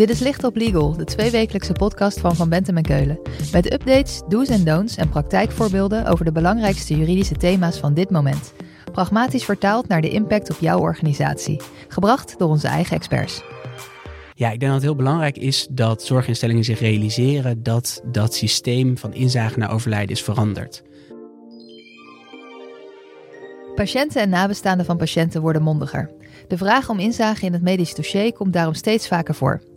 Dit is Licht op Legal, de tweewekelijkse podcast van Van Bentem en Keulen. Met updates, do's en don'ts en praktijkvoorbeelden over de belangrijkste juridische thema's van dit moment. Pragmatisch vertaald naar de impact op jouw organisatie. Gebracht door onze eigen experts. Ja, ik denk dat het heel belangrijk is dat zorginstellingen zich realiseren dat dat systeem van inzage naar overlijden is veranderd. Patiënten en nabestaanden van patiënten worden mondiger. De vraag om inzage in het medisch dossier komt daarom steeds vaker voor.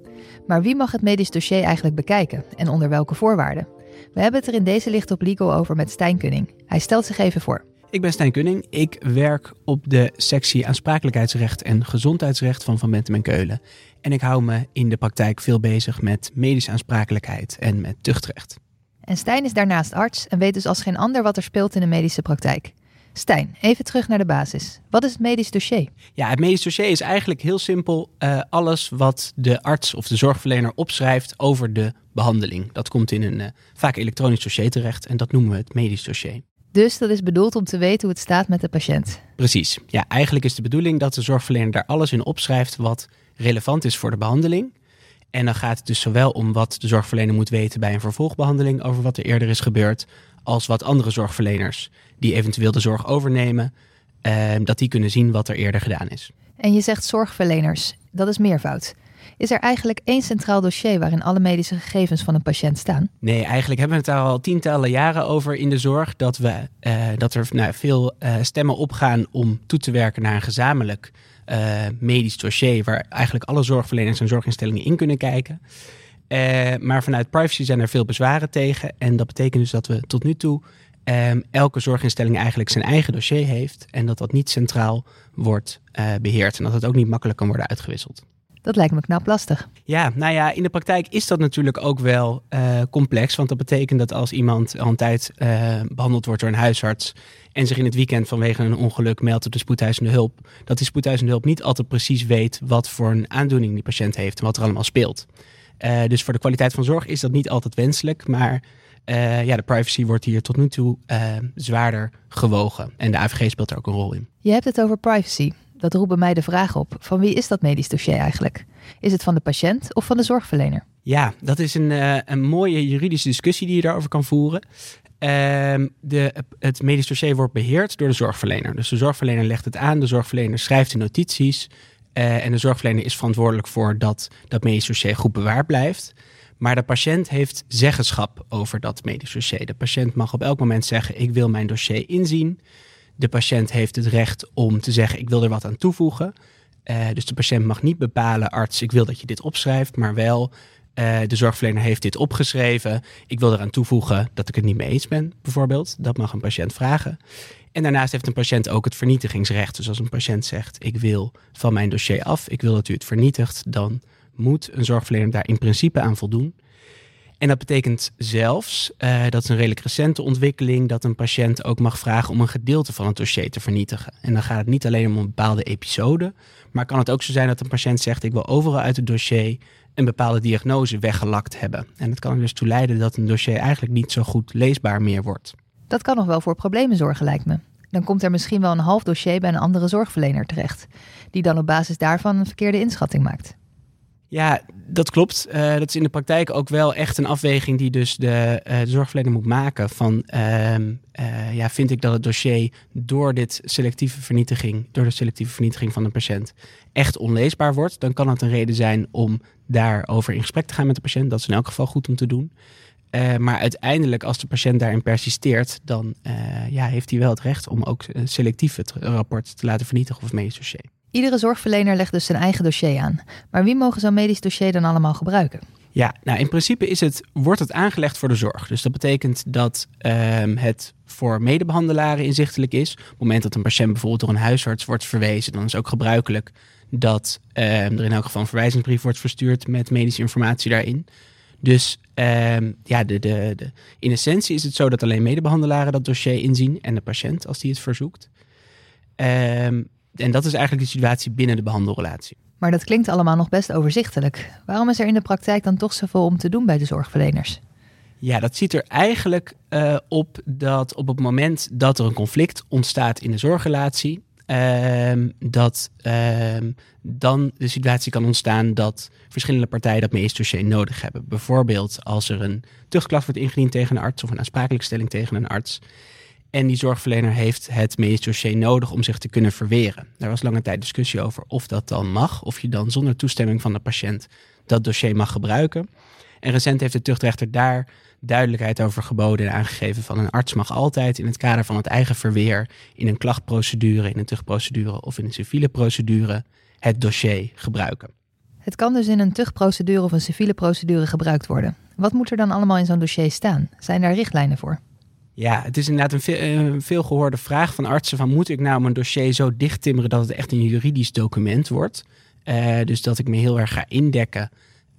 Maar wie mag het medisch dossier eigenlijk bekijken en onder welke voorwaarden? We hebben het er in deze licht op legal over met Stijn Kunning. Hij stelt zich even voor. Ik ben Stijn Kunning. Ik werk op de sectie aansprakelijkheidsrecht en gezondheidsrecht van Van Bentem en Keulen. En ik hou me in de praktijk veel bezig met medische aansprakelijkheid en met tuchtrecht. En Stijn is daarnaast arts en weet dus als geen ander wat er speelt in de medische praktijk. Stijn, even terug naar de basis. Wat is het medisch dossier? Ja, het medisch dossier is eigenlijk heel simpel uh, alles wat de arts of de zorgverlener opschrijft over de behandeling. Dat komt in een uh, vaak elektronisch dossier terecht en dat noemen we het medisch dossier. Dus dat is bedoeld om te weten hoe het staat met de patiënt. Precies. Ja, eigenlijk is de bedoeling dat de zorgverlener daar alles in opschrijft wat relevant is voor de behandeling. En dan gaat het dus zowel om wat de zorgverlener moet weten bij een vervolgbehandeling over wat er eerder is gebeurd, als wat andere zorgverleners die eventueel de zorg overnemen, eh, dat die kunnen zien wat er eerder gedaan is. En je zegt zorgverleners, dat is meervoud. Is er eigenlijk één centraal dossier waarin alle medische gegevens van een patiënt staan? Nee, eigenlijk hebben we het daar al tientallen jaren over in de zorg. Dat, we, uh, dat er nou, veel uh, stemmen opgaan om toe te werken naar een gezamenlijk uh, medisch dossier. Waar eigenlijk alle zorgverleners en zorginstellingen in kunnen kijken. Maar vanuit privacy zijn er veel bezwaren tegen. En dat betekent dus dat we tot nu toe um, elke zorginstelling eigenlijk zijn eigen dossier heeft. En dat dat niet centraal wordt beheerd. En dat het ook niet makkelijk kan worden uitgewisseld. Dat lijkt me knap lastig. Ja, nou ja, in de praktijk is dat natuurlijk ook wel uh, complex. Want dat betekent dat als iemand al een tijd uh, behandeld wordt door een huisarts. en zich in het weekend vanwege een ongeluk meldt op de spoedeisende hulp. dat die spoedeisende hulp niet altijd precies weet wat voor een aandoening die patiënt heeft en wat er allemaal speelt. Uh, dus voor de kwaliteit van zorg is dat niet altijd wenselijk. Maar ja, de privacy wordt hier tot nu toe zwaarder gewogen. En de AVG speelt er ook een rol in. Je hebt het over privacy. Dat roept bij mij de vraag op: van wie is dat medisch dossier eigenlijk? Is het van de patiënt of van de zorgverlener? Ja, dat is een, uh, een mooie juridische discussie die je daarover kan voeren. Uh, de, het medisch dossier wordt beheerd door de zorgverlener. Dus de zorgverlener legt het aan, de zorgverlener schrijft de notities. Uh, en de zorgverlener is verantwoordelijk voor dat dat medisch dossier goed bewaard blijft. Maar de patiënt heeft zeggenschap over dat medisch dossier. De patiënt mag op elk moment zeggen: Ik wil mijn dossier inzien. De patiënt heeft het recht om te zeggen: ik wil er wat aan toevoegen. Uh, dus de patiënt mag niet bepalen, arts, ik wil dat je dit opschrijft, maar wel uh, de zorgverlener heeft dit opgeschreven. Ik wil eraan toevoegen dat ik het niet mee eens ben, bijvoorbeeld. Dat mag een patiënt vragen. En daarnaast heeft een patiënt ook het vernietigingsrecht. Dus als een patiënt zegt: Ik wil van mijn dossier af, ik wil dat u het vernietigt, dan moet een zorgverlener daar in principe aan voldoen. En dat betekent zelfs, uh, dat is een redelijk recente ontwikkeling, dat een patiënt ook mag vragen om een gedeelte van het dossier te vernietigen. En dan gaat het niet alleen om een bepaalde episode, maar kan het ook zo zijn dat een patiënt zegt: Ik wil overal uit het dossier een bepaalde diagnose weggelakt hebben. En dat kan er dus toe leiden dat een dossier eigenlijk niet zo goed leesbaar meer wordt. Dat kan nog wel voor problemen zorgen, lijkt me. Dan komt er misschien wel een half dossier bij een andere zorgverlener terecht, die dan op basis daarvan een verkeerde inschatting maakt. Ja, dat klopt. Uh, dat is in de praktijk ook wel echt een afweging die dus de, de zorgverlener moet maken. Van uh, ja, vind ik dat het dossier door dit selectieve vernietiging, door de selectieve vernietiging van een patiënt, echt onleesbaar wordt, dan kan het een reden zijn om daarover in gesprek te gaan met de patiënt. Dat is in elk geval goed om te doen. maar uiteindelijk, als de patiënt daarin persisteert, dan ja, heeft hij wel het recht om ook selectief het rapport te laten vernietigen of medisch dossier. Iedere zorgverlener legt dus zijn eigen dossier aan. Maar wie mogen zo'n medisch dossier dan allemaal gebruiken? Ja, nou in principe is het, wordt het aangelegd voor de zorg. Dus dat betekent dat um, het voor medebehandelaren inzichtelijk is. Op het moment dat een patiënt bijvoorbeeld door een huisarts wordt verwezen, dan is ook gebruikelijk dat um, er in elk geval een verwijzingsbrief wordt verstuurd met medische informatie daarin. Dus um, ja, de, de, de, in essentie is het zo dat alleen medebehandelaren dat dossier inzien en de patiënt als die het verzoekt. Um, en dat is eigenlijk de situatie binnen de behandelrelatie. Maar dat klinkt allemaal nog best overzichtelijk. Waarom is er in de praktijk dan toch zoveel om te doen bij de zorgverleners? Ja, dat ziet er eigenlijk uh, op dat op het moment dat er een conflict ontstaat in de zorgrelatie, ehm, dat ehm, dan de situatie kan ontstaan dat verschillende partijen dat medisch dossier nodig hebben. Bijvoorbeeld als er een tuchtklacht wordt ingediend tegen een arts of een aansprakelijkstelling tegen een arts. En die zorgverlener heeft het medisch dossier nodig om zich te kunnen verweren. Daar was lange tijd discussie over of dat dan mag, of je dan zonder toestemming van de patiënt dat dossier mag gebruiken. En recent heeft de tuchtrechter daar duidelijkheid over geboden en aangegeven van een arts mag altijd in het kader van het eigen verweer in een klachtprocedure, in een tuchtprocedure of in een civiele procedure het dossier gebruiken. Het kan dus in een tuchtprocedure of een civiele procedure gebruikt worden. Wat moet er dan allemaal in zo'n dossier staan? Zijn daar richtlijnen voor? Ja, het is inderdaad een veel, gehoorde vraag van artsen: van moet ik nou mijn dossier zo dicht timmeren dat het echt een juridisch document wordt? Uh, dus dat ik me heel erg ga indekken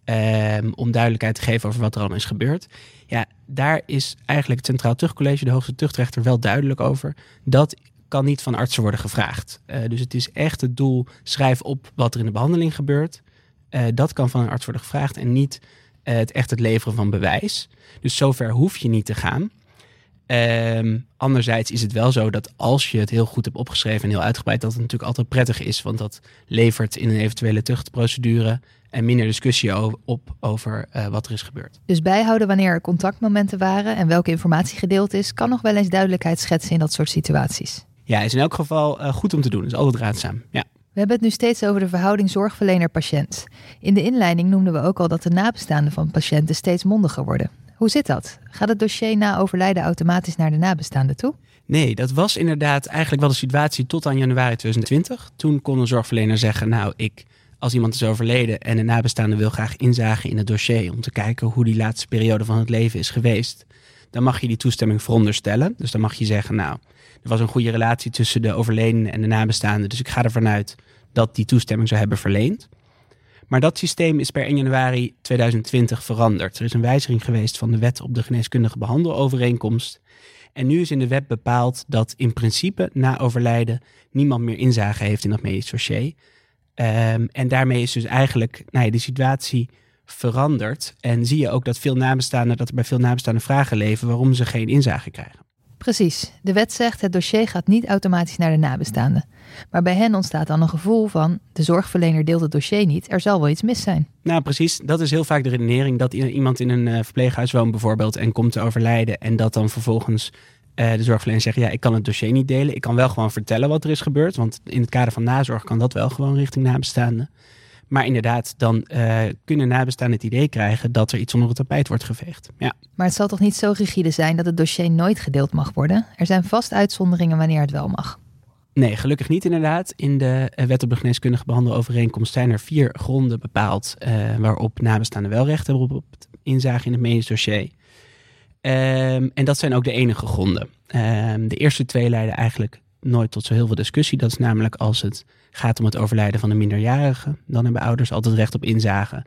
um, om duidelijkheid te geven over wat er al is gebeurd. Ja, daar is eigenlijk het Centraal Tuchtcollege, de hoogste tuchtrechter, wel duidelijk over. Dat kan niet van artsen worden gevraagd. Uh, dus het is echt het doel: schrijf op wat er in de behandeling gebeurt. Uh, dat kan van een arts worden gevraagd en niet het echt het leveren van bewijs. Dus zover hoef je niet te gaan. Um, anderzijds is het wel zo dat als je het heel goed hebt opgeschreven en heel uitgebreid, dat het natuurlijk altijd prettig is. Want dat levert in een eventuele tuchtprocedure en minder discussie op over uh, wat er is gebeurd. Dus bijhouden wanneer er contactmomenten waren en welke informatie gedeeld is, kan nog wel eens duidelijkheid schetsen in dat soort situaties. Ja, is in elk geval uh, goed om te doen. Is altijd raadzaam. Ja. We hebben het nu steeds over de verhouding zorgverlener-patiënt. In de inleiding noemden we ook al dat de nabestaanden van patiënten steeds mondiger worden. Hoe zit dat? Gaat het dossier na overlijden automatisch naar de nabestaanden toe? Nee, dat was inderdaad eigenlijk wel de situatie tot aan januari 2020. Toen kon een zorgverlener zeggen: Nou, ik, als iemand is overleden en de nabestaande wil graag inzagen in het dossier om te kijken hoe die laatste periode van het leven is geweest, dan mag je die toestemming veronderstellen. Dus dan mag je zeggen: Nou, er was een goede relatie tussen de overledene en de nabestaande, dus ik ga ervan uit dat die toestemming zou hebben verleend. Maar dat systeem is per 1 januari 2020 veranderd. Er is een wijziging geweest van de wet op de geneeskundige behandelovereenkomst. En nu is in de wet bepaald dat in principe na overlijden niemand meer inzage heeft in dat medisch dossier. Um, en daarmee is dus eigenlijk nou ja, de situatie veranderd. En zie je ook dat veel nabestaanden, dat er bij veel nabestaanden vragen leven waarom ze geen inzage krijgen. Precies. De wet zegt het dossier gaat niet automatisch naar de nabestaanden. Maar bij hen ontstaat dan een gevoel van de zorgverlener deelt het dossier niet, er zal wel iets mis zijn. Nou, precies. Dat is heel vaak de redenering dat iemand in een uh, verpleeghuis woont bijvoorbeeld en komt te overlijden en dat dan vervolgens uh, de zorgverlener zegt ja, ik kan het dossier niet delen. Ik kan wel gewoon vertellen wat er is gebeurd, want in het kader van nazorg kan dat wel gewoon richting nabestaanden. Maar inderdaad, dan uh, kunnen nabestaanden het idee krijgen dat er iets onder het tapijt wordt geveegd. Ja. Maar het zal toch niet zo rigide zijn dat het dossier nooit gedeeld mag worden? Er zijn vast uitzonderingen wanneer het wel mag. Nee, gelukkig niet inderdaad. In de eh, wet op de geneeskundige behandelovereenkomst zijn er vier gronden bepaald uh, waarop nabestaanden wel recht hebben op inzage in het medisch dossier. Um, en dat zijn ook de enige gronden. Um, de eerste twee leiden eigenlijk nooit tot zo heel veel discussie. Dat is namelijk als het gaat om het overlijden van een minderjarige, dan hebben ouders altijd recht op inzage.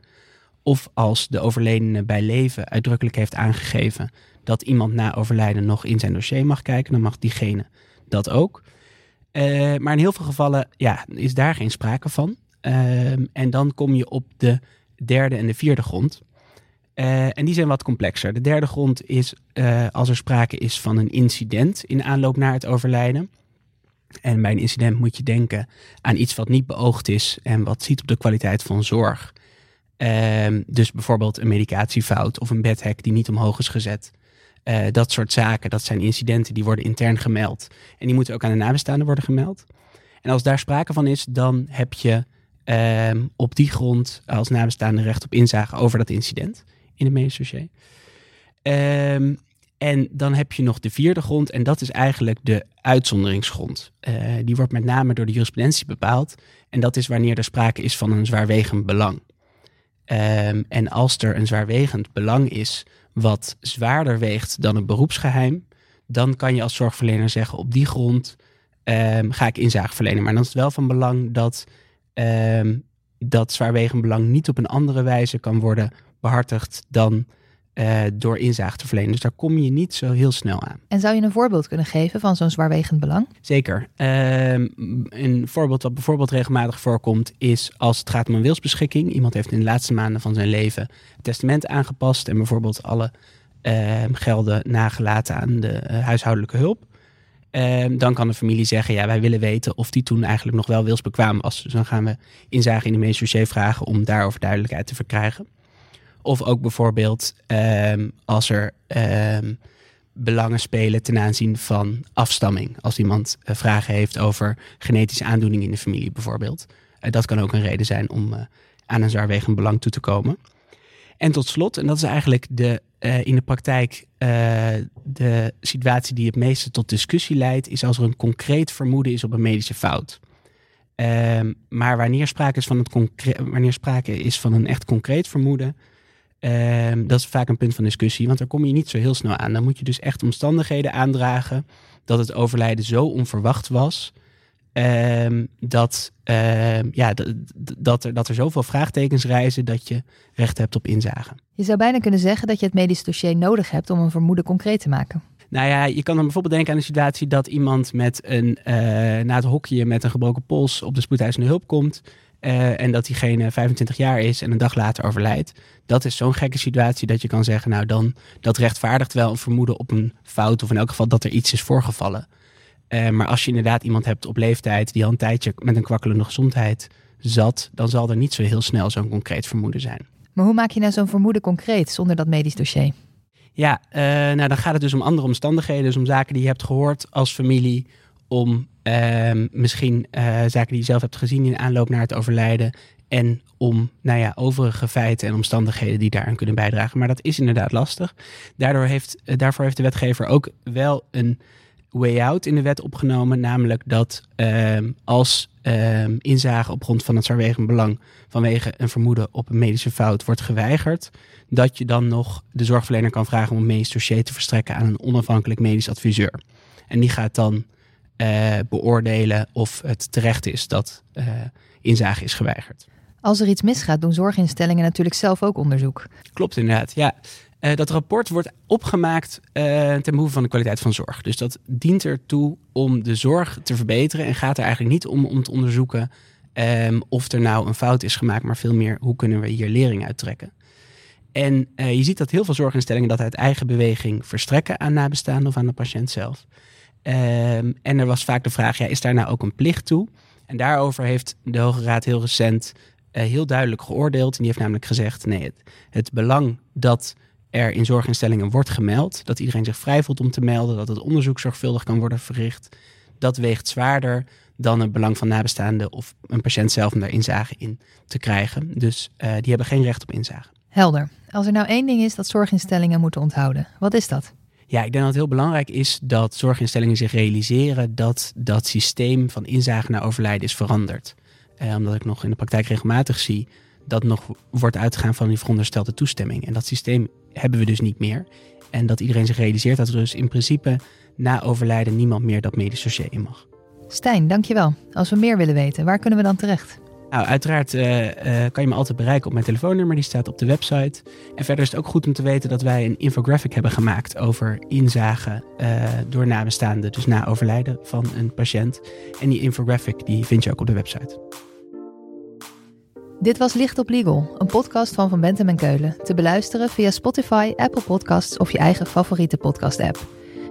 Of als de overledene bij leven uitdrukkelijk heeft aangegeven dat iemand na overlijden nog in zijn dossier mag kijken, dan mag diegene dat ook. Uh, maar in heel veel gevallen ja, is daar geen sprake van. Uh, en dan kom je op de derde en de vierde grond. Uh, en die zijn wat complexer. De derde grond is als er sprake is van een incident in aanloop naar het overlijden. En bij een incident moet je denken aan iets wat niet beoogd is en wat ziet op de kwaliteit van zorg. Um, dus bijvoorbeeld een medicatiefout of een bedhek die niet omhoog is gezet. Uh, dat soort zaken, dat zijn incidenten die worden intern gemeld. En die moeten ook aan de nabestaanden worden gemeld. En als daar sprake van is, dan heb je um, op die grond als nabestaande recht op inzage over dat incident in het medisch dossier. Um, en dan heb je nog de vierde grond, en dat is eigenlijk de uitzonderingsgrond. Uh, die wordt met name door de jurisprudentie bepaald. En dat is wanneer er sprake is van een zwaarwegend belang. Um, en als er een zwaarwegend belang is wat zwaarder weegt dan een beroepsgeheim, dan kan je als zorgverlener zeggen: op die grond um, ga ik inzage verlenen. Maar dan is het wel van belang dat um, dat zwaarwegend belang niet op een andere wijze kan worden behartigd dan uh, door inzage te verlenen. Dus daar kom je niet zo heel snel aan. En zou je een voorbeeld kunnen geven van zo'n zwaarwegend belang? Zeker. Uh, een voorbeeld wat bijvoorbeeld regelmatig voorkomt is als het gaat om een wilsbeschikking. Iemand heeft in de laatste maanden van zijn leven het testament aangepast en bijvoorbeeld alle uh, gelden nagelaten aan de uh, huishoudelijke hulp. Ehm, dan kan de familie zeggen, ja, wij willen weten of die toen eigenlijk nog wel wilsbekwaam was. Dus dan gaan we inzage in de dossier vragen om daarover duidelijkheid te verkrijgen. Of ook bijvoorbeeld ehm, als er ehm, belangen spelen ten aanzien van afstamming. Als iemand eh, vragen heeft over genetische aandoeningen in de familie bijvoorbeeld. Uh, dat kan ook een reden zijn om uh, aan een zwaarwegend belang toe te komen. En tot slot, en dat is eigenlijk de, in de praktijk de situatie die het meeste tot discussie leidt, is als er een concreet vermoeden is op een medische fout. Um, maar wanneer sprake, is van het wanneer sprake is van een echt concreet vermoeden, Um, dat is vaak een punt van discussie, want daar kom je niet zo heel snel aan. Dan moet je dus echt omstandigheden aandragen dat het overlijden zo onverwacht was. Um, dat, um, ja, dat, er, dat er zoveel vraagtekens reizen dat je recht hebt op inzage. Je zou bijna kunnen zeggen dat je het medisch dossier nodig hebt om een vermoeden concreet te maken. Nou ja, je kan dan bijvoorbeeld denken aan de situatie dat iemand met een, uh, na het hokje met een gebroken pols op de spoedeisende hulp komt. Uh, en dat diegene 25 jaar is en een dag later overlijdt. Dat is zo'n gekke situatie dat je kan zeggen, nou dan, dat rechtvaardigt wel een vermoeden op een fout of in elk geval dat er iets is voorgevallen. Uh, maar als je inderdaad iemand hebt op leeftijd die al een tijdje met een kwakkelende gezondheid zat, dan zal er niet zo heel snel zo'n concreet vermoeden zijn. Maar hoe maak je nou zo'n vermoeden concreet zonder dat medisch dossier? Ja, uh, nou dan gaat het dus om andere omstandigheden, dus om zaken die je hebt gehoord als familie, om uh, misschien uh, zaken die je zelf hebt gezien in aanloop naar het overlijden. En om nou ja, overige feiten en omstandigheden die daaraan kunnen bijdragen. Maar dat is inderdaad lastig. Daardoor heeft, uh, daarvoor heeft de wetgever ook wel een way out in de wet opgenomen. Namelijk dat ehm, als ehm, inzage op grond van het zwaarwegend belang vanwege een vermoeden op een medische fout wordt geweigerd. Dat je dan nog de zorgverlener kan vragen om een medisch dossier te verstrekken aan een onafhankelijk medisch adviseur. En die gaat dan beoordelen of het terecht is dat uh, inzage is geweigerd. Als er iets misgaat, doen zorginstellingen natuurlijk zelf ook onderzoek. Klopt inderdaad, ja. Uh, dat rapport wordt opgemaakt ten behoeve van de kwaliteit van zorg. Dus dat dient ertoe om de zorg te verbeteren en gaat er eigenlijk niet om om te onderzoeken um, of er nou een fout is gemaakt, maar veel meer hoe kunnen we hier lering uittrekken. En je ziet dat heel veel zorginstellingen dat uit eigen beweging verstrekken aan nabestaanden of aan de patiënt zelf. Um, en er was vaak de vraag, ja, is daar nou ook een plicht toe? En daarover heeft de Hoge Raad heel recent uh, heel duidelijk geoordeeld. En die heeft namelijk gezegd, nee, het, belang dat er in zorginstellingen wordt gemeld, dat iedereen zich vrij voelt om te melden, dat het onderzoek zorgvuldig kan worden verricht, dat weegt zwaarder dan het belang van nabestaanden of een patiënt zelf om daar inzage in te krijgen. Dus uh, die hebben geen recht op inzage. Helder. Als er nou één ding is dat zorginstellingen moeten onthouden, wat is dat? Ja, ik denk dat het heel belangrijk is dat zorginstellingen zich realiseren dat dat systeem van inzage naar overlijden is veranderd. Eh, omdat ik nog in de praktijk regelmatig zie dat nog wordt uitgegaan van die veronderstelde toestemming. En dat systeem hebben we dus niet meer. En dat iedereen zich realiseert dat er dus in principe na overlijden niemand meer dat medisch dossier in mag. Stijn, dankjewel. Als we meer willen weten, waar kunnen we dan terecht? Nou, uiteraard uh, uh, kan je me altijd bereiken op mijn telefoonnummer, die staat op de website. En verder is het ook goed om te weten dat wij een infographic hebben gemaakt over inzage uh, door nabestaanden, dus na overlijden van een patiënt. En die infographic die vind je ook op de website. Dit was Licht op Legal, een podcast van Van Bentem en Keulen. Te beluisteren via Spotify, Apple Podcasts of je eigen favoriete podcast-app.